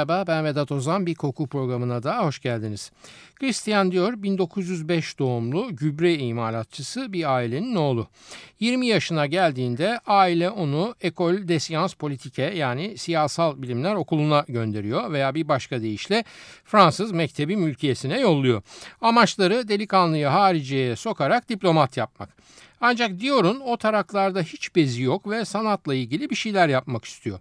Merhaba ben Vedat Ozan bir koku programına da hoş geldiniz. Christian Dior 1905 doğumlu gübre imalatçısı bir ailenin oğlu. 20 yaşına geldiğinde aile onu Ecole des Sciences Politiques yani siyasal bilimler okuluna gönderiyor veya bir başka deyişle Fransız mektebi mülkiyesine yolluyor. Amaçları delikanlıyı hariciyeye sokarak diplomat yapmak. Ancak Dior'un o taraklarda hiç bezi yok ve sanatla ilgili bir şeyler yapmak istiyor.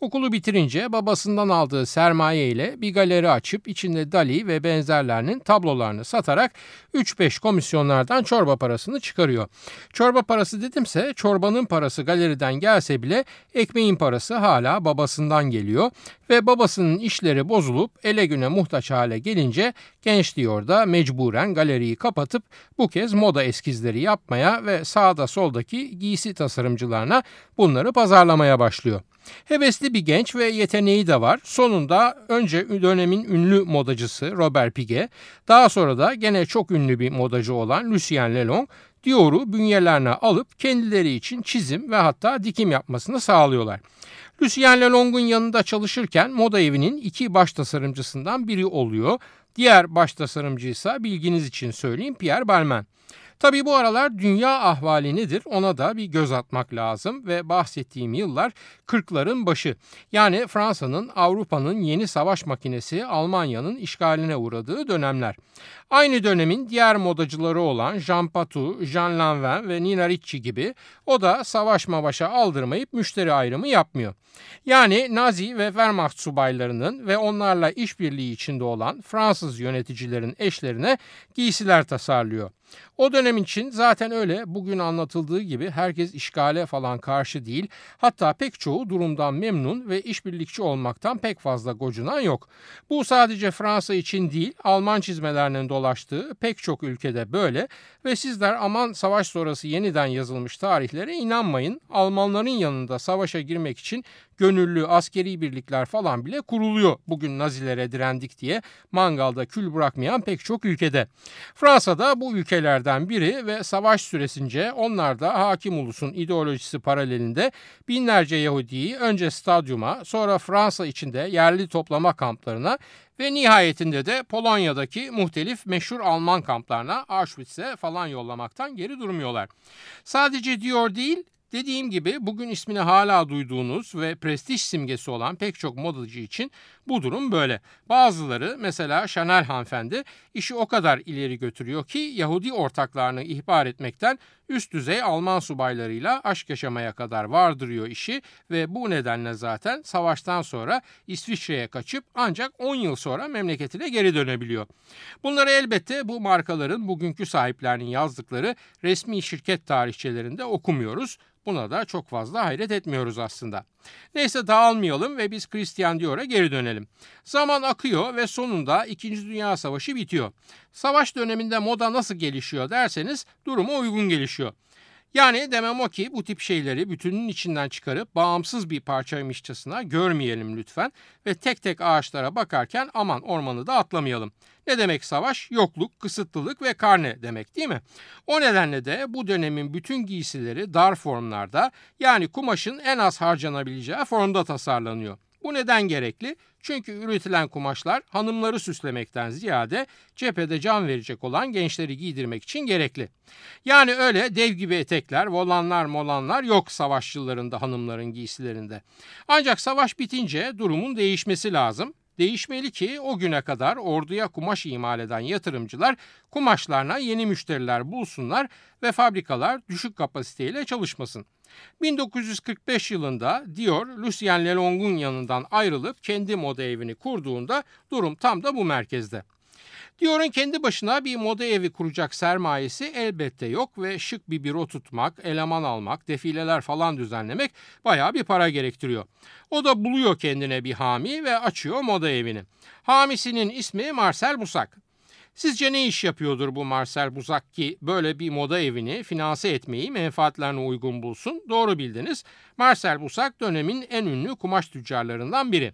Okulu bitirince babasından aldığı sermaye ile bir galeri açıp içinde Dali ve benzerlerinin tablolarını satarak 3-5 komisyonlardan çorba parasını çıkarıyor. Çorba parası dedimse çorbanın parası galeriden gelse bile ekmeğin parası hala babasından geliyor ve babasının işleri bozulup ele güne muhtaç hale gelince genç diyor da mecburen galeriyi kapatıp bu kez moda eskizleri yapmaya ve sağda soldaki giysi tasarımcılarına bunları pazarlamaya başlıyor. Hevesli bir genç ve yeteneği de var. Sonunda önce dönemin ünlü modacısı Robert Piguet, daha sonra da gene çok ünlü bir modacı olan Lucien Lelong, Dior'u bünyelerine alıp kendileri için çizim ve hatta dikim yapmasını sağlıyorlar. Lucien Lelong'un yanında çalışırken moda evinin iki baş tasarımcısından biri oluyor. Diğer baş tasarımcı ise bilginiz için söyleyeyim Pierre Balmain. Tabii bu aralar dünya ahvali nedir ona da bir göz atmak lazım ve bahsettiğim yıllar 40'ların başı. Yani Fransa'nın Avrupa'nın yeni savaş makinesi Almanya'nın işgaline uğradığı dönemler. Aynı dönemin diğer modacıları olan Jean Patou, Jean Lanvin ve Nina Ricci gibi o da savaş mavaşa aldırmayıp müşteri ayrımı yapmıyor. Yani Nazi ve Wehrmacht subaylarının ve onlarla işbirliği içinde olan Fransız yöneticilerin eşlerine giysiler tasarlıyor. O dönem için zaten öyle bugün anlatıldığı gibi herkes işgale falan karşı değil. Hatta pek çoğu durumdan memnun ve işbirlikçi olmaktan pek fazla gocunan yok. Bu sadece Fransa için değil Alman çizmelerinin dolaştığı pek çok ülkede böyle ve sizler aman savaş sonrası yeniden yazılmış tarihlere inanmayın. Almanların yanında savaşa girmek için gönüllü askeri birlikler falan bile kuruluyor. Bugün Nazilere direndik diye mangalda kül bırakmayan pek çok ülkede. Fransa'da bu ülkelerden biri ve savaş süresince onlar da hakim ulusun ideolojisi paralelinde binlerce Yahudi'yi önce stadyuma sonra Fransa içinde yerli toplama kamplarına ve nihayetinde de Polonya'daki muhtelif meşhur Alman kamplarına Auschwitz'e falan yollamaktan geri durmuyorlar. Sadece diyor değil Dediğim gibi bugün ismini hala duyduğunuz ve prestij simgesi olan pek çok modacı için bu durum böyle. Bazıları mesela Chanel hanımefendi işi o kadar ileri götürüyor ki Yahudi ortaklarını ihbar etmekten üst düzey Alman subaylarıyla aşk yaşamaya kadar vardırıyor işi ve bu nedenle zaten savaştan sonra İsviçre'ye kaçıp ancak 10 yıl sonra memleketine geri dönebiliyor. Bunları elbette bu markaların bugünkü sahiplerinin yazdıkları resmi şirket tarihçelerinde okumuyoruz. Buna da çok fazla hayret etmiyoruz aslında. Neyse dağılmayalım ve biz Christian Dior'a geri dönelim. Zaman akıyor ve sonunda 2. Dünya Savaşı bitiyor. Savaş döneminde moda nasıl gelişiyor derseniz duruma uygun gelişiyor. Yani demem o ki bu tip şeyleri bütünün içinden çıkarıp bağımsız bir parçaymışçasına görmeyelim lütfen ve tek tek ağaçlara bakarken aman ormanı da atlamayalım. Ne demek savaş? Yokluk, kısıtlılık ve karne demek değil mi? O nedenle de bu dönemin bütün giysileri dar formlarda yani kumaşın en az harcanabileceği formda tasarlanıyor. Bu neden gerekli? Çünkü üretilen kumaşlar hanımları süslemekten ziyade cephede can verecek olan gençleri giydirmek için gerekli. Yani öyle dev gibi etekler, volanlar, molanlar yok savaşçılarında hanımların giysilerinde. Ancak savaş bitince durumun değişmesi lazım. Değişmeli ki o güne kadar orduya kumaş imal eden yatırımcılar kumaşlarına yeni müşteriler bulsunlar ve fabrikalar düşük kapasiteyle çalışmasın. 1945 yılında Dior, Lucien Lelong'un yanından ayrılıp kendi moda evini kurduğunda durum tam da bu merkezde. Dior'un kendi başına bir moda evi kuracak sermayesi elbette yok ve şık bir büro tutmak, eleman almak, defileler falan düzenlemek bayağı bir para gerektiriyor. O da buluyor kendine bir hami ve açıyor moda evini. Hamisinin ismi Marcel Busak. Sizce ne iş yapıyordur bu Marcel Buzak ki böyle bir moda evini finanse etmeyi menfaatlerine uygun bulsun? Doğru bildiniz. Marcel Buzak dönemin en ünlü kumaş tüccarlarından biri.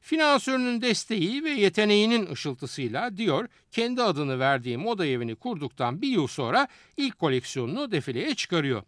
Finansörünün desteği ve yeteneğinin ışıltısıyla diyor kendi adını verdiği moda evini kurduktan bir yıl sonra ilk koleksiyonunu defileye çıkarıyor.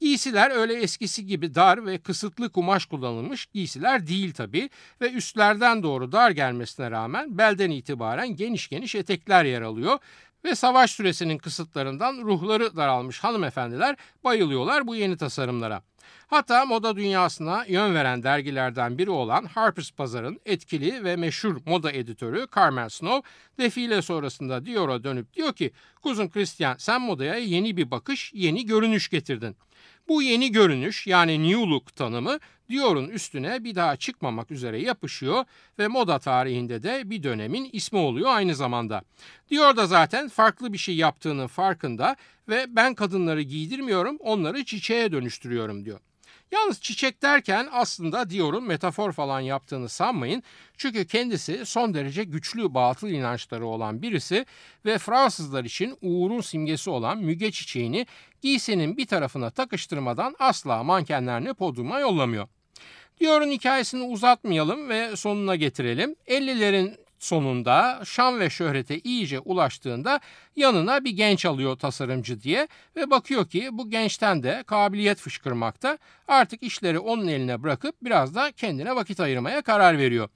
Giysiler öyle eskisi gibi dar ve kısıtlı kumaş kullanılmış giysiler değil tabi ve üstlerden doğru dar gelmesine rağmen belden itibaren geniş geniş etekler yer alıyor ve savaş süresinin kısıtlarından ruhları daralmış hanımefendiler bayılıyorlar bu yeni tasarımlara. Hatta moda dünyasına yön veren dergilerden biri olan Harper's Bazaar'ın etkili ve meşhur moda editörü Carmen Snow defile sonrasında Dior'a dönüp diyor ki kuzum Christian sen modaya yeni bir bakış, yeni görünüş getirdin. Bu yeni görünüş yani new look tanımı Dior'un üstüne bir daha çıkmamak üzere yapışıyor ve moda tarihinde de bir dönemin ismi oluyor aynı zamanda. Dior da zaten farklı bir şey yaptığının farkında ve ben kadınları giydirmiyorum onları çiçeğe dönüştürüyorum diyor. Yalnız çiçek derken aslında Dior'un metafor falan yaptığını sanmayın. Çünkü kendisi son derece güçlü batıl inançları olan birisi ve Fransızlar için uğurun simgesi olan müge çiçeğini giysinin bir tarafına takıştırmadan asla mankenlerini podyuma yollamıyor. Dior'un hikayesini uzatmayalım ve sonuna getirelim. 50'lerin sonunda şan ve şöhrete iyice ulaştığında yanına bir genç alıyor tasarımcı diye ve bakıyor ki bu gençten de kabiliyet fışkırmakta. Artık işleri onun eline bırakıp biraz da kendine vakit ayırmaya karar veriyor.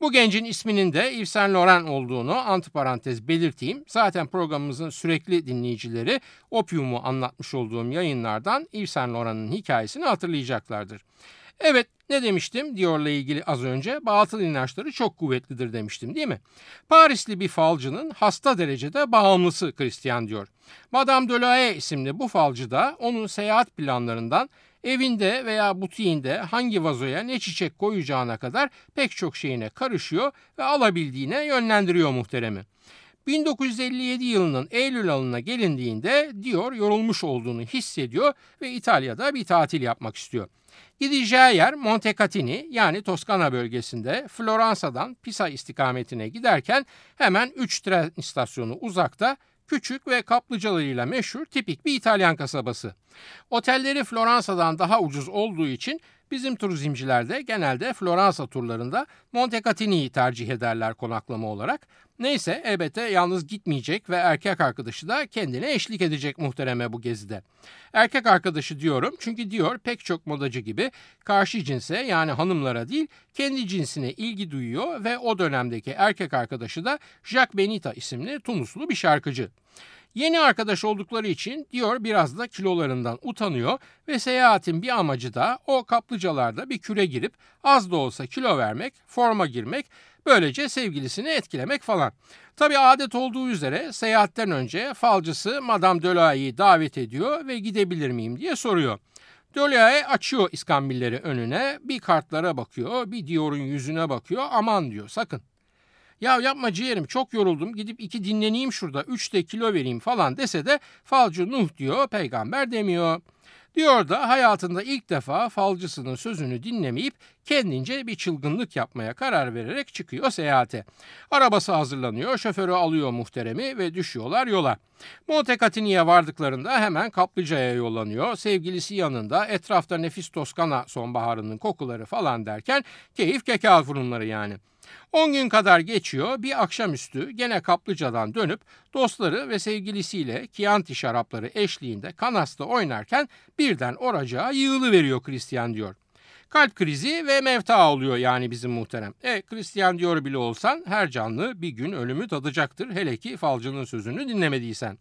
Bu gencin isminin de Yves Saint Laurent olduğunu antiparantez belirteyim. Zaten programımızın sürekli dinleyicileri Opium'u anlatmış olduğum yayınlardan Yves Saint Laurent'ın hikayesini hatırlayacaklardır. Evet ne demiştim Dior'la ilgili az önce? Batıl inançları çok kuvvetlidir demiştim değil mi? Parisli bir falcının hasta derecede bağımlısı Christian Dior. Madame Delahaye isimli bu falcı da onun seyahat planlarından evinde veya butiğinde hangi vazoya ne çiçek koyacağına kadar pek çok şeyine karışıyor ve alabildiğine yönlendiriyor muhteremi. 1957 yılının Eylül ayına gelindiğinde Dior yorulmuş olduğunu hissediyor ve İtalya'da bir tatil yapmak istiyor. Gideceği yer Montecatini yani Toskana bölgesinde Floransa'dan Pisa istikametine giderken hemen 3 tren istasyonu uzakta küçük ve kaplıcalarıyla meşhur tipik bir İtalyan kasabası. Otelleri Floransa'dan daha ucuz olduğu için bizim turizmciler de genelde Floransa turlarında Montecatini'yi tercih ederler konaklama olarak. Neyse elbette yalnız gitmeyecek ve erkek arkadaşı da kendine eşlik edecek muhtereme bu gezide. Erkek arkadaşı diyorum çünkü diyor pek çok modacı gibi karşı cinse yani hanımlara değil kendi cinsine ilgi duyuyor ve o dönemdeki erkek arkadaşı da Jacques Benita isimli Tunuslu bir şarkıcı. Yeni arkadaş oldukları için Dior biraz da kilolarından utanıyor ve seyahatin bir amacı da o kaplıcalarda bir küre girip az da olsa kilo vermek, forma girmek, böylece sevgilisini etkilemek falan. Tabi adet olduğu üzere seyahatten önce falcısı Madame Delahaye'yi davet ediyor ve gidebilir miyim diye soruyor. Dolahaye açıyor iskambilleri önüne, bir kartlara bakıyor, bir Dior'un yüzüne bakıyor, aman diyor sakın. Ya yapma ciğerim çok yoruldum gidip iki dinleneyim şurada üç de kilo vereyim falan dese de falcı Nuh diyor peygamber demiyor. Diyor da hayatında ilk defa falcısının sözünü dinlemeyip kendince bir çılgınlık yapmaya karar vererek çıkıyor seyahate. Arabası hazırlanıyor, şoförü alıyor muhteremi ve düşüyorlar yola. Montecatini'ye vardıklarında hemen kaplıcaya yollanıyor. Sevgilisi yanında etrafta nefis Toskana sonbaharının kokuları falan derken keyif kekal fırınları yani. 10 gün kadar geçiyor bir akşamüstü gene kaplıcadan dönüp dostları ve sevgilisiyle Chianti şarapları eşliğinde kanasta oynarken birden oracağa yığılı veriyor Christian diyor. Kalp krizi ve mevta oluyor yani bizim muhterem. E Christian diyor bile olsan her canlı bir gün ölümü tadacaktır hele ki falcının sözünü dinlemediysen.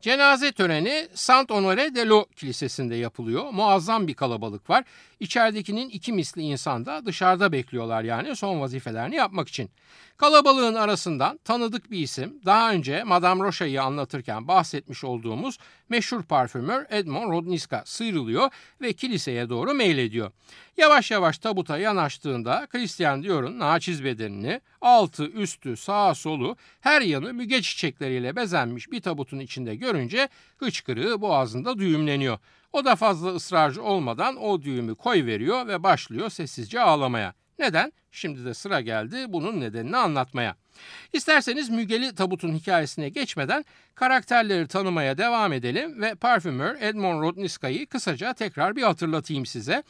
Cenaze töreni Saint Honoré de Lo Kilisesi'nde yapılıyor. Muazzam bir kalabalık var. İçeridekinin iki misli insan da dışarıda bekliyorlar yani son vazifelerini yapmak için. Kalabalığın arasından tanıdık bir isim daha önce Madame Rocha'yı anlatırken bahsetmiş olduğumuz meşhur parfümör Edmond Rodniska sıyrılıyor ve kiliseye doğru meylediyor. Yavaş yavaş tabuta yanaştığında Christian Dior'un naçiz bedenini altı, üstü, sağa, solu her yanı müge çiçekleriyle bezenmiş bir tabutun içinde görünce hıçkırığı boğazında düğümleniyor. O da fazla ısrarcı olmadan o düğümü koy veriyor ve başlıyor sessizce ağlamaya. Neden? Şimdi de sıra geldi bunun nedenini anlatmaya. İsterseniz Mügeli Tabut'un hikayesine geçmeden karakterleri tanımaya devam edelim ve parfümör Edmond Rodniska'yı kısaca tekrar bir hatırlatayım size.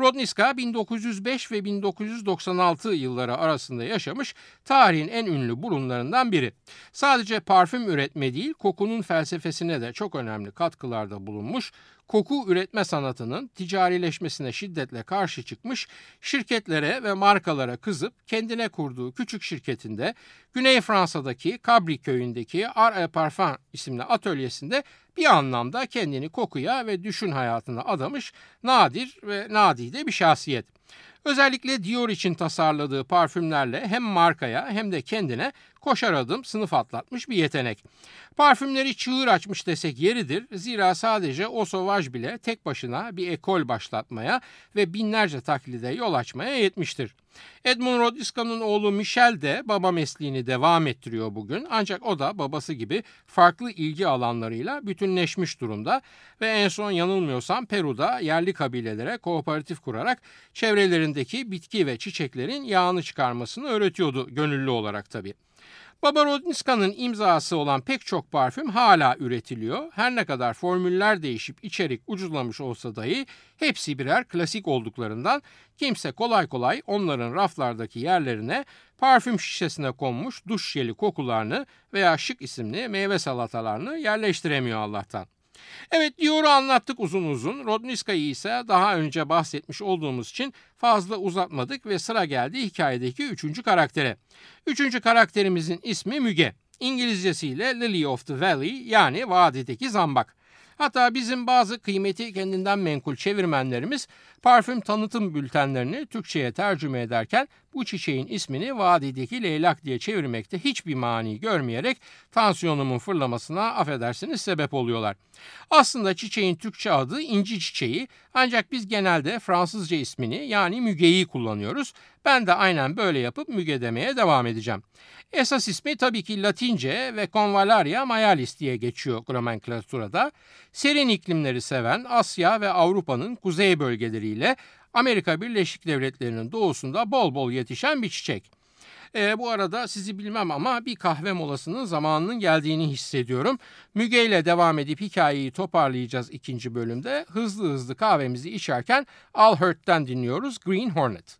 Rodniska 1905 ve 1996 yılları arasında yaşamış tarihin en ünlü burunlarından biri. Sadece parfüm üretme değil kokunun felsefesine de çok önemli katkılarda bulunmuş koku üretme sanatının ticarileşmesine şiddetle karşı çıkmış, şirketlere ve markalara kızıp kendine kurduğu küçük şirketinde Güney Fransa'daki Cabri köyündeki et Parfum isimli atölyesinde bir anlamda kendini kokuya ve düşün hayatına adamış nadir ve nadide bir şahsiyet. Özellikle Dior için tasarladığı parfümlerle hem markaya hem de kendine koşar adım sınıf atlatmış bir yetenek. Parfümleri çığır açmış desek yeridir. Zira sadece o sovaj bile tek başına bir ekol başlatmaya ve binlerce taklide yol açmaya yetmiştir. Edmund Rodisca'nın oğlu Michel de baba mesleğini devam ettiriyor bugün. Ancak o da babası gibi farklı ilgi alanlarıyla bütünleşmiş durumda ve en son yanılmıyorsam Peru'da yerli kabilelere kooperatif kurarak çevrelerindeki bitki ve çiçeklerin yağını çıkarmasını öğretiyordu gönüllü olarak tabii. Baba Rodniska'nın imzası olan pek çok parfüm hala üretiliyor. Her ne kadar formüller değişip içerik ucuzlamış olsa dahi hepsi birer klasik olduklarından kimse kolay kolay onların raflardaki yerlerine parfüm şişesine konmuş duş jeli kokularını veya şık isimli meyve salatalarını yerleştiremiyor Allah'tan. Evet Dior'u anlattık uzun uzun. Rodniska'yı ise daha önce bahsetmiş olduğumuz için fazla uzatmadık ve sıra geldi hikayedeki üçüncü karaktere. Üçüncü karakterimizin ismi Müge. İngilizcesiyle Lily of the Valley yani vadideki zambak. Hatta bizim bazı kıymeti kendinden menkul çevirmenlerimiz parfüm tanıtım bültenlerini Türkçe'ye tercüme ederken bu çiçeğin ismini vadideki leylak diye çevirmekte hiçbir mani görmeyerek tansiyonumun fırlamasına affedersiniz sebep oluyorlar. Aslında çiçeğin Türkçe adı inci çiçeği ancak biz genelde Fransızca ismini yani mügeyi kullanıyoruz. Ben de aynen böyle yapıp müge demeye devam edeceğim. Esas ismi tabii ki Latince ve Convallaria mayalis diye geçiyor nomenklaturada. Serin iklimleri seven Asya ve Avrupa'nın kuzey bölgeleriyle Amerika Birleşik Devletleri'nin doğusunda bol bol yetişen bir çiçek. E, bu arada sizi bilmem ama bir kahve molasının zamanının geldiğini hissediyorum. Müge ile devam edip hikayeyi toparlayacağız ikinci bölümde. Hızlı hızlı kahvemizi içerken Al Hurt'ten dinliyoruz Green Hornet.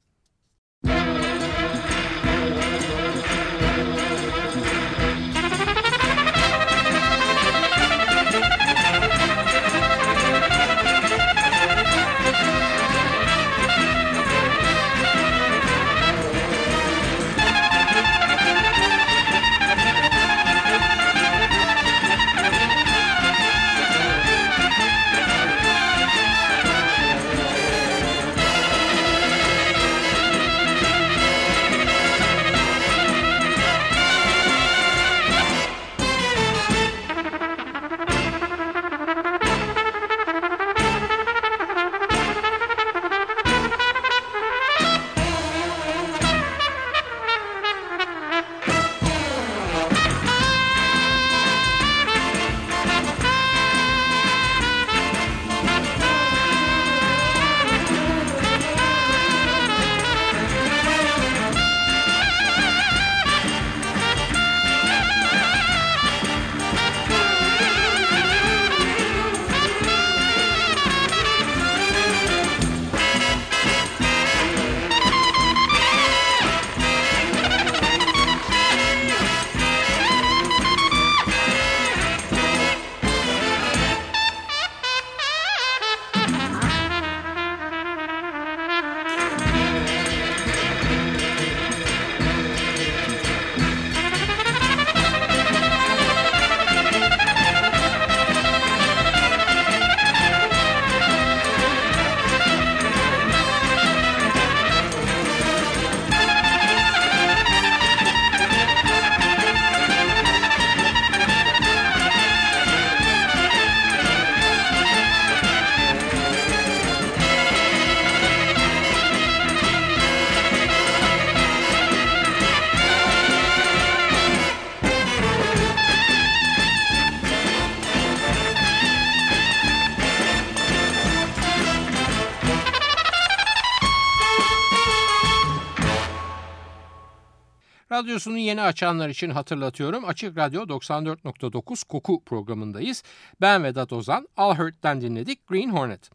Radyosunu yeni açanlar için hatırlatıyorum. Açık Radyo 94.9 Koku programındayız. Ben Vedat Ozan. All Hurt'ten dinledik Green Hornet.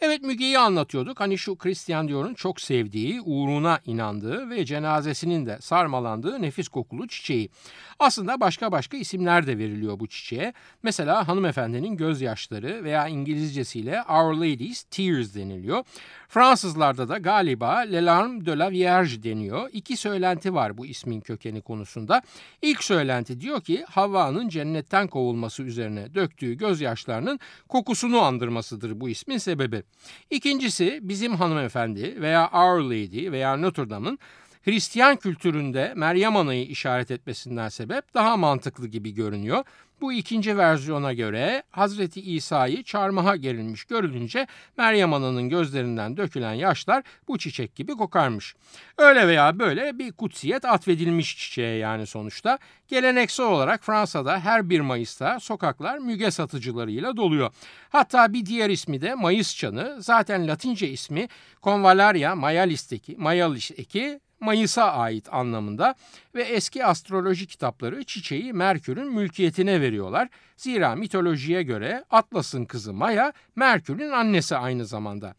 Evet Müge'yi anlatıyorduk. Hani şu Christian Dior'un çok sevdiği, uğruna inandığı ve cenazesinin de sarmalandığı nefis kokulu çiçeği. Aslında başka başka isimler de veriliyor bu çiçeğe. Mesela hanımefendinin gözyaşları veya İngilizcesiyle Our Lady's Tears deniliyor. Fransızlarda da galiba Le Larme de la Vierge deniyor. İki söylenti var bu ismin kökeni konusunda. İlk söylenti diyor ki Havva'nın cennetten kovulması üzerine döktüğü gözyaşlarının kokusunu andırmasıdır bu ismin sebebi. İkincisi bizim hanımefendi veya Our Lady veya Notre Dame'ın Hristiyan kültüründe Meryem Ana'yı işaret etmesinden sebep daha mantıklı gibi görünüyor. Bu ikinci versiyona göre Hazreti İsa'yı çarmıha gerilmiş görülünce Meryem Ana'nın gözlerinden dökülen yaşlar bu çiçek gibi kokarmış. Öyle veya böyle bir kutsiyet atfedilmiş çiçeğe yani sonuçta. Geleneksel olarak Fransa'da her 1 Mayıs'ta sokaklar müge satıcılarıyla doluyor. Hatta bir diğer ismi de Mayıs çanı. Zaten Latince ismi Convallaria maialis'teki, maialis'teki Mayıs'a ait anlamında ve eski astroloji kitapları çiçeği Merkür'ün mülkiyetine veriyorlar. Zira mitolojiye göre Atlas'ın kızı Maya, Merkür'ün annesi aynı zamanda.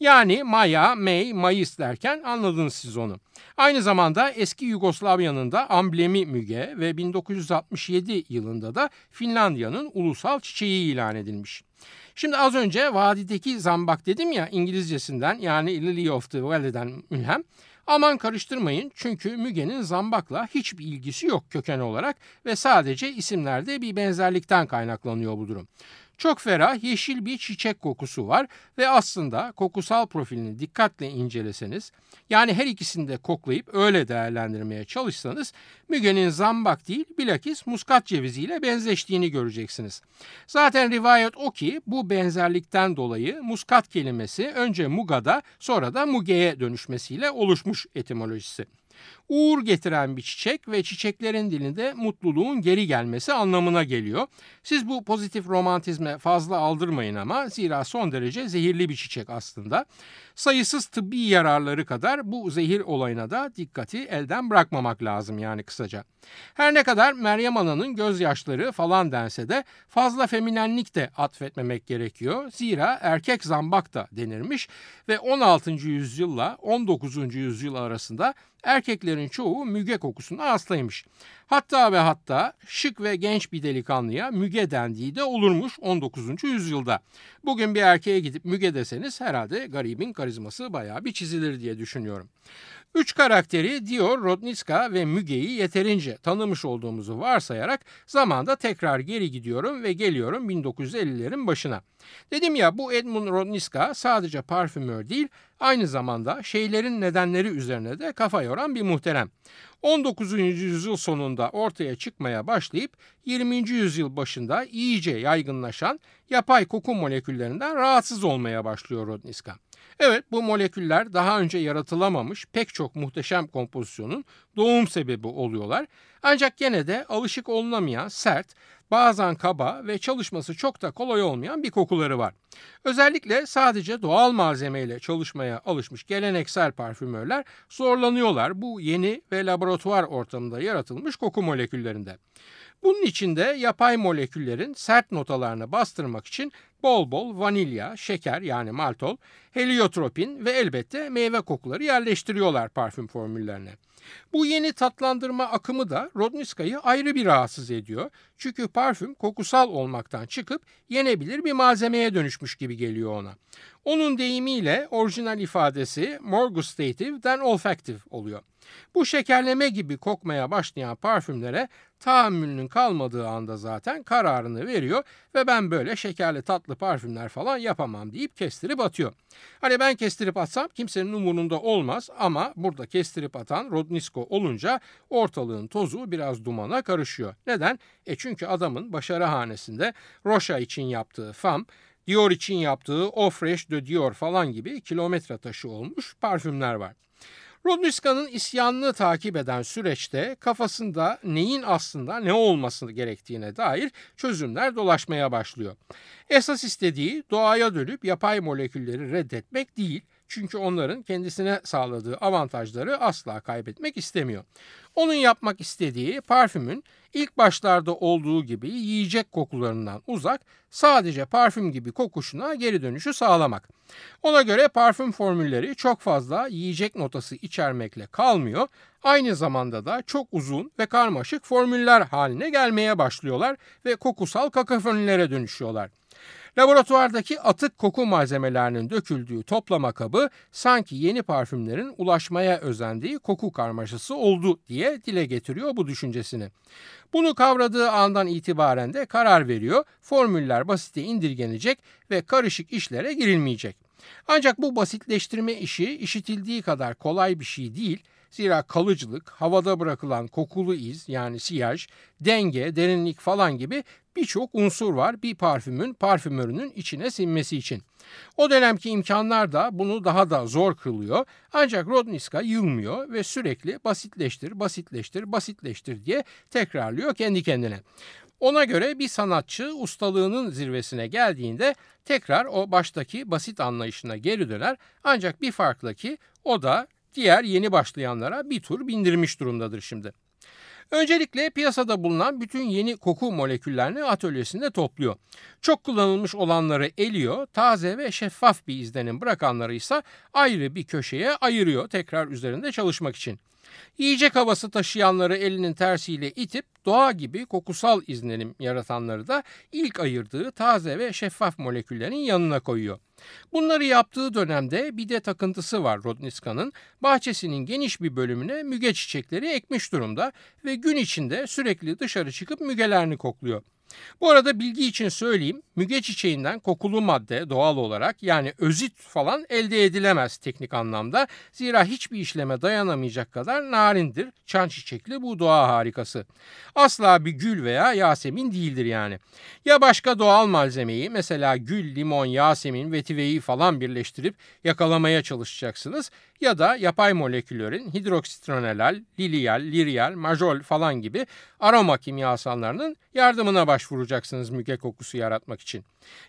Yani Maya, May, Mayıs derken anladınız siz onu. Aynı zamanda eski Yugoslavya'nın da amblemi müge ve 1967 yılında da Finlandiya'nın ulusal çiçeği ilan edilmiş. Şimdi az önce vadideki zambak dedim ya İngilizcesinden yani Lily of the Valley'den mülhem. Aman karıştırmayın çünkü Müge'nin zambakla hiçbir ilgisi yok köken olarak ve sadece isimlerde bir benzerlikten kaynaklanıyor bu durum. Çok ferah yeşil bir çiçek kokusu var ve aslında kokusal profilini dikkatle inceleseniz yani her ikisini de koklayıp öyle değerlendirmeye çalışsanız Müge'nin zambak değil bilakis muskat ceviziyle benzeştiğini göreceksiniz. Zaten rivayet o ki bu benzerlikten dolayı muskat kelimesi önce Muga'da sonra da Muge'ye dönüşmesiyle oluşmuş etimolojisi uğur getiren bir çiçek ve çiçeklerin dilinde mutluluğun geri gelmesi anlamına geliyor. Siz bu pozitif romantizme fazla aldırmayın ama zira son derece zehirli bir çiçek aslında. Sayısız tıbbi yararları kadar bu zehir olayına da dikkati elden bırakmamak lazım yani kısaca. Her ne kadar Meryem Ana'nın gözyaşları falan dense de fazla feminenlik de atfetmemek gerekiyor. Zira erkek zambak da denirmiş ve 16. yüzyılla 19. yüzyıl arasında erkeklerin çoğu müge kokusuna hastaymış. Hatta ve hatta şık ve genç bir delikanlıya müge dendiği de olurmuş 19. yüzyılda. Bugün bir erkeğe gidip müge deseniz herhalde garibin karizması bayağı bir çizilir diye düşünüyorum. Üç karakteri Dior, Rodnitska ve Müge'yi yeterince tanımış olduğumuzu varsayarak zamanda tekrar geri gidiyorum ve geliyorum 1950'lerin başına. Dedim ya bu Edmund Rodnitska sadece parfümör değil aynı zamanda şeylerin nedenleri üzerine de kafa yoran bir muhterem. 19. yüzyıl sonunda ortaya çıkmaya başlayıp 20. yüzyıl başında iyice yaygınlaşan yapay koku moleküllerinden rahatsız olmaya başlıyor Rodniska. Evet bu moleküller daha önce yaratılamamış pek çok muhteşem kompozisyonun doğum sebebi oluyorlar. Ancak gene de alışık olunamayan sert, bazen kaba ve çalışması çok da kolay olmayan bir kokuları var. Özellikle sadece doğal malzemeyle çalışmaya alışmış geleneksel parfümörler zorlanıyorlar bu yeni ve laboratuvar ortamında yaratılmış koku moleküllerinde. Bunun için de yapay moleküllerin sert notalarını bastırmak için bol bol vanilya, şeker yani maltol, heliotropin ve elbette meyve kokuları yerleştiriyorlar parfüm formüllerine. Bu yeni tatlandırma akımı da Rodniska'yı ayrı bir rahatsız ediyor. Çünkü parfüm kokusal olmaktan çıkıp yenebilir bir malzemeye dönüşmüş gibi geliyor ona. Onun deyimiyle orijinal ifadesi more gustative than olfactive oluyor. Bu şekerleme gibi kokmaya başlayan parfümlere tahammülünün kalmadığı anda zaten kararını veriyor ve ben böyle şekerli tatlı parfümler falan yapamam deyip kestirip atıyor. Hani ben kestirip atsam kimsenin umurunda olmaz ama burada kestirip atan Rodnisko olunca ortalığın tozu biraz dumana karışıyor. Neden? E çünkü adamın başarı hanesinde Rocha için yaptığı fam, Dior için yaptığı O Fresh de Dior falan gibi kilometre taşı olmuş parfümler var. Rodniska'nın isyanını takip eden süreçte kafasında neyin aslında ne olması gerektiğine dair çözümler dolaşmaya başlıyor. Esas istediği doğaya dönüp yapay molekülleri reddetmek değil, Çünkü onların kendisine sağladığı avantajları asla kaybetmek istemiyor. Onun yapmak istediği parfümün ilk başlarda olduğu gibi yiyecek kokularından uzak, sadece parfüm gibi kokuşuna geri dönüşü sağlamak. Ona göre parfüm formülleri çok fazla yiyecek notası içermekle kalmıyor, aynı zamanda da çok uzun ve karmaşık formüller haline gelmeye başlıyorlar ve kokusal kakafonilere dönüşüyorlar. Laboratuvardaki atık koku malzemelerinin döküldüğü toplama kabı sanki yeni parfümlerin ulaşmaya özendiği koku karmaşası oldu diye dile getiriyor bu düşüncesini. Bunu kavradığı andan itibaren de karar veriyor, formüller basite indirgenecek ve karışık işlere girilmeyecek. Ancak bu basitleştirme işi işitildiği kadar kolay bir şey değil. Zira kalıcılık, havada bırakılan kokulu iz yani siyaj, denge, derinlik falan gibi birçok unsur var bir parfümün parfümörünün içine sinmesi için. O dönemki imkanlar da bunu daha da zor kılıyor. Ancak Rodniska yılmıyor ve sürekli basitleştir, basitleştir, basitleştir diye tekrarlıyor kendi kendine. Ona göre bir sanatçı ustalığının zirvesine geldiğinde tekrar o baştaki basit anlayışına geri döner. Ancak bir farkla ki o da diğer yeni başlayanlara bir tur bindirmiş durumdadır şimdi. Öncelikle piyasada bulunan bütün yeni koku moleküllerini atölyesinde topluyor. Çok kullanılmış olanları eliyor, taze ve şeffaf bir izlenim bırakanları ise ayrı bir köşeye ayırıyor tekrar üzerinde çalışmak için. Yiyecek havası taşıyanları elinin tersiyle itip doğa gibi kokusal izlenim yaratanları da ilk ayırdığı taze ve şeffaf moleküllerin yanına koyuyor. Bunları yaptığı dönemde bir de takıntısı var Rodniska'nın. Bahçesinin geniş bir bölümüne müge çiçekleri ekmiş durumda ve gün içinde sürekli dışarı çıkıp mügelerini kokluyor. Bu arada bilgi için söyleyeyim. Müge çiçeğinden kokulu madde doğal olarak yani özit falan elde edilemez teknik anlamda. Zira hiçbir işleme dayanamayacak kadar narindir. Çan çiçekli bu doğa harikası. Asla bir gül veya yasemin değildir yani. Ya başka doğal malzemeyi mesela gül, limon, yasemin, vetiveyi falan birleştirip yakalamaya çalışacaksınız ya da yapay moleküllerin hidroksitronelal, liliyal, liryal, majol falan gibi aroma kimyasallarının yardımına başvuracaksınız müge kokusu yaratmak için.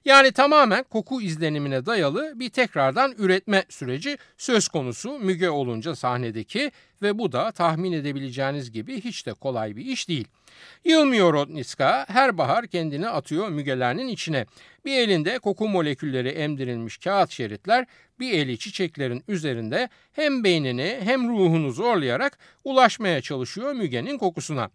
Yani tamamen koku izlenimine dayalı bir tekrardan üretme süreci söz konusu müge olunca sahnedeki ve bu da tahmin edebileceğiniz gibi hiç de kolay bir iş değil. Yılmıyor Rotnitska her bahar kendini atıyor mügelerinin içine. Bir elinde koku molekülleri emdirilmiş kağıt şeritler, bir eli çiçeklerin üzerinde hem beynini hem ruhunu zorlayarak ulaşmaya çalışıyor mügenin kokusuna.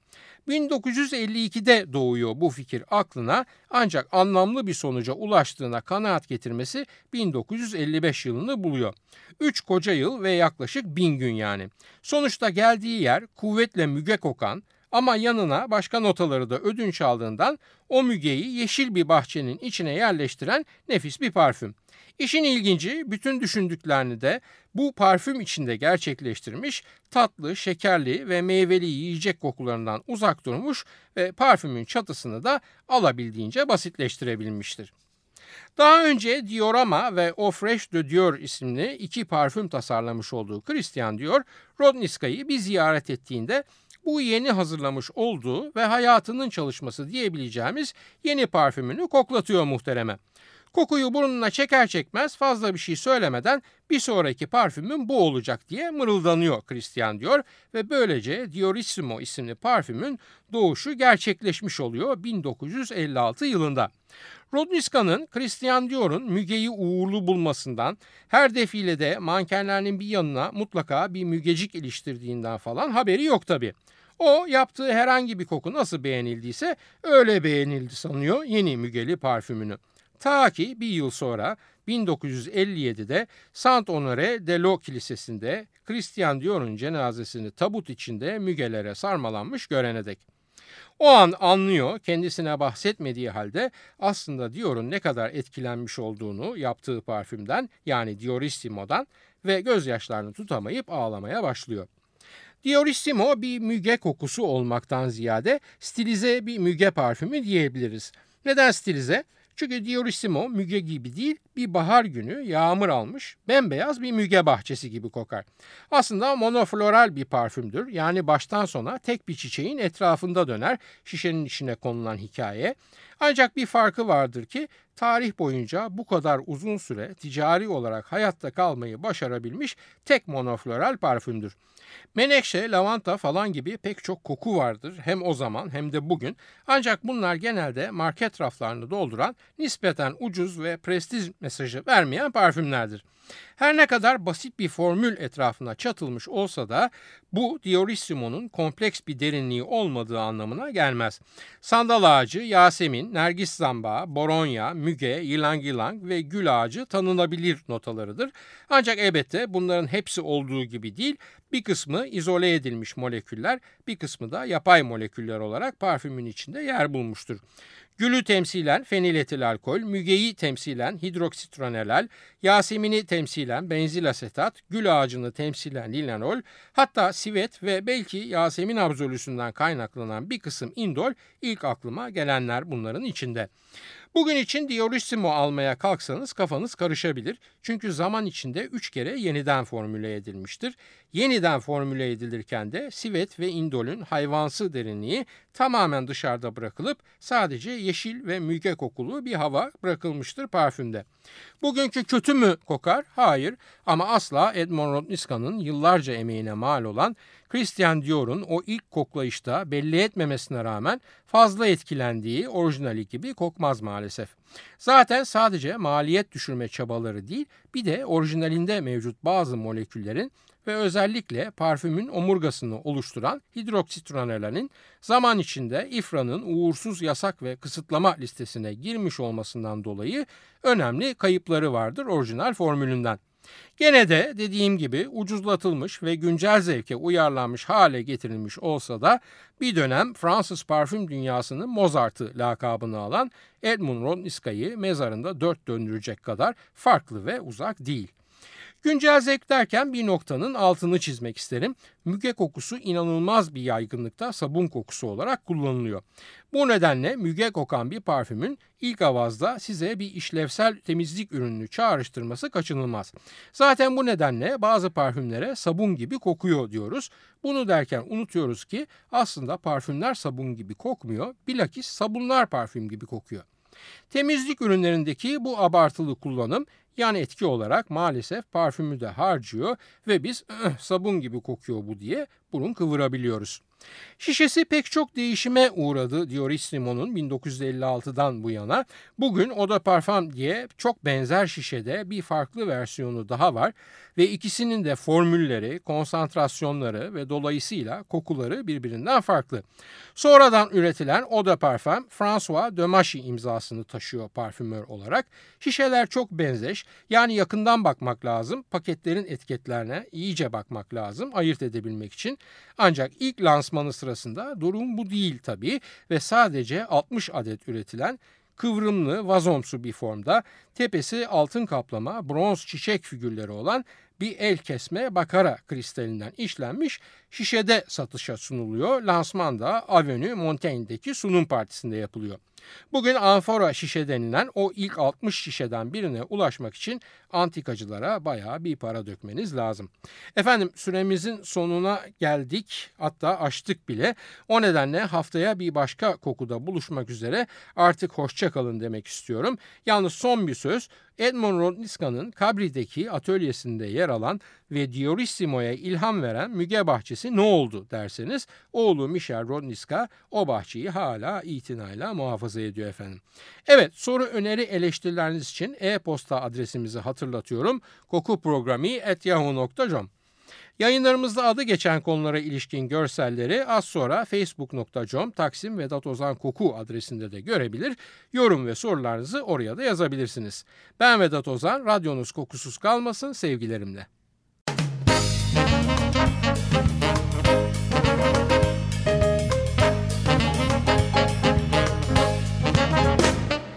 1952'de doğuyor bu fikir aklına ancak anlamlı bir sonuca ulaştığına kanaat getirmesi 1955 yılını buluyor. 3 koca yıl ve yaklaşık 1000 gün yani. Sonuçta geldiği yer kuvvetle müge kokan ama yanına başka notaları da ödünç aldığından o mügeyi yeşil bir bahçenin içine yerleştiren nefis bir parfüm. İşin ilginci bütün düşündüklerini de bu parfüm içinde gerçekleştirmiş, tatlı, şekerli ve meyveli yiyecek kokularından uzak durmuş ve parfümün çatısını da alabildiğince basitleştirebilmiştir. Daha önce Diorama ve O Fresh de Dior isimli iki parfüm tasarlamış olduğu Christian Dior, Rodniska'yı bir ziyaret ettiğinde bu yeni hazırlamış olduğu ve hayatının çalışması diyebileceğimiz yeni parfümünü koklatıyor muhtereme. Kokuyu burnuna çeker çekmez fazla bir şey söylemeden bir sonraki parfümün bu olacak diye mırıldanıyor Christian diyor ve böylece Diorissimo isimli parfümün doğuşu gerçekleşmiş oluyor 1956 yılında. Rodniska'nın Christian Dior'un Müge'yi uğurlu bulmasından, her defilede mankenlerinin bir yanına mutlaka bir mügecik iliştirdiğinden falan haberi yok tabi. O yaptığı herhangi bir koku nasıl beğenildiyse öyle beğenildi sanıyor yeni mügeli parfümünü. Ta ki bir yıl sonra 1957'de Saint Honoré de Lo Kilisesi'nde Christian Dior'un cenazesini tabut içinde mügelere sarmalanmış görene dek. O an anlıyor kendisine bahsetmediği halde aslında Dior'un ne kadar etkilenmiş olduğunu yaptığı parfümden yani Diorissimo'dan ve gözyaşlarını tutamayıp ağlamaya başlıyor. Diorissimo bir müge kokusu olmaktan ziyade stilize bir müge parfümü diyebiliriz. Neden stilize? Çünkü Diorissimo müge gibi değil bir bahar günü yağmur almış bembeyaz bir müge bahçesi gibi kokar. Aslında monofloral bir parfümdür. Yani baştan sona tek bir çiçeğin etrafında döner şişenin içine konulan hikaye. Ancak bir farkı vardır ki tarih boyunca bu kadar uzun süre ticari olarak hayatta kalmayı başarabilmiş tek monofloral parfümdür. Menekşe, lavanta falan gibi pek çok koku vardır hem o zaman hem de bugün. Ancak bunlar genelde market raflarını dolduran nispeten ucuz ve prestij mesajı vermeyen parfümlerdir. Her ne kadar basit bir formül etrafına çatılmış olsa da bu Diorissimo'nun kompleks bir derinliği olmadığı anlamına gelmez. Sandal ağacı, Yasemin, Nergis zambağı, Boronya, Müge, Ylang Ylang ve Gül ağacı tanınabilir notalarıdır. Ancak elbette bunların hepsi olduğu gibi değil, bir kısmı izole edilmiş moleküller, bir kısmı da yapay moleküller olarak parfümün içinde yer bulmuştur. Gülü temsilen feniletil alkol, mügeyi temsilen hidroksitronelal, yasemini temsilen benzil asetat, gül ağacını temsilen lilanol, hatta sivet ve belki yasemin absolüsünden kaynaklanan bir kısım indol ilk aklıma gelenler bunların içinde. Bugün için Diorissimo almaya kalksanız kafanız karışabilir. Çünkü zaman içinde 3 kere yeniden formüle edilmiştir. Yeniden formüle edilirken de sivet ve indolün hayvansı derinliği tamamen dışarıda bırakılıp sadece yeşil ve müge kokulu bir hava bırakılmıştır parfümde. Bugünkü kötü mü kokar? Hayır ama asla Edmond Rodniska'nın yıllarca emeğine mal olan Christian Dior'un o ilk koklayışta belli etmemesine rağmen fazla etkilendiği orijinali gibi kokmaz maalesef. Zaten sadece maliyet düşürme çabaları değil bir de orijinalinde mevcut bazı moleküllerin ve özellikle parfümün omurgasını oluşturan hidroksitronelanin zaman içinde İFRA'nın uğursuz yasak ve kısıtlama listesine girmiş olmasından dolayı önemli kayıpları vardır orijinal formülünden. Gene de dediğim gibi ucuzlatılmış ve güncel zevke uyarlanmış hale getirilmiş olsa da bir dönem Fransız parfüm dünyasının Mozart'ı lakabını alan Edmund Rodniska'yı mezarında dört döndürecek kadar farklı ve uzak değil. Güncel zevk derken bir noktanın altını çizmek isterim. Müge kokusu inanılmaz bir yaygınlıkta sabun kokusu olarak kullanılıyor. Bu nedenle müge kokan bir parfümün ilk avazda size bir işlevsel temizlik ürününü çağrıştırması kaçınılmaz. Zaten bu nedenle bazı parfümlere sabun gibi kokuyor diyoruz. Bunu derken unutuyoruz ki aslında parfümler sabun gibi kokmuyor. Bilakis sabunlar parfüm gibi kokuyor. Temizlik ürünlerindeki bu abartılı kullanım yan etki olarak maalesef parfümü de harcıyor ve biz sabun gibi kokuyor bu diye burun kıvırabiliyoruz. Şişesi pek çok değişime uğradı Diorissimo'nun 1956'dan bu yana. Bugün de Parfum diye çok benzer şişede bir farklı versiyonu daha var ve ikisinin de formülleri, konsantrasyonları ve dolayısıyla kokuları birbirinden farklı. Sonradan üretilen de Parfum François Demachi imzasını taşıyor parfümör olarak. Şişeler çok benzeş yani yakından bakmak lazım, paketlerin etiketlerine iyice bakmak lazım ayırt edebilmek için. Ancak ilk lansmanı sırasında durum bu değil tabii ve sadece 60 adet üretilen kıvrımlı vazomsu bir formda tepesi altın kaplama bronz çiçek figürleri olan bir el kesme bakara kristalinden işlenmiş şişede satışa sunuluyor. Lansman da Avenue Montaigne'deki sunum partisinde yapılıyor. Bugün amfora şişe denilen o ilk 60 şişeden birine ulaşmak için antikacılara bayağı bir para dökmeniz lazım. Efendim süremizin sonuna geldik hatta açtık bile. O nedenle haftaya bir başka kokuda buluşmak üzere artık hoşçakalın demek istiyorum. Yalnız son bir söz Edmond Rodniska'nın Cabri'deki atölyesinde yer alan ve Diorissimo'ya ilham veren Müge Bahçesi ne oldu derseniz oğlu Michel Rodniska o bahçeyi hala itinayla muhafaza ediyor efendim. Evet soru öneri eleştirileriniz için e-posta adresimizi hatırlatıyorum. kokuprogrami.yahoo.com Yayınlarımızda adı geçen konulara ilişkin görselleri az sonra facebook.com Taksim Vedat Ozan Koku adresinde de görebilir. Yorum ve sorularınızı oraya da yazabilirsiniz. Ben Vedat Ozan, radyonuz kokusuz kalmasın sevgilerimle.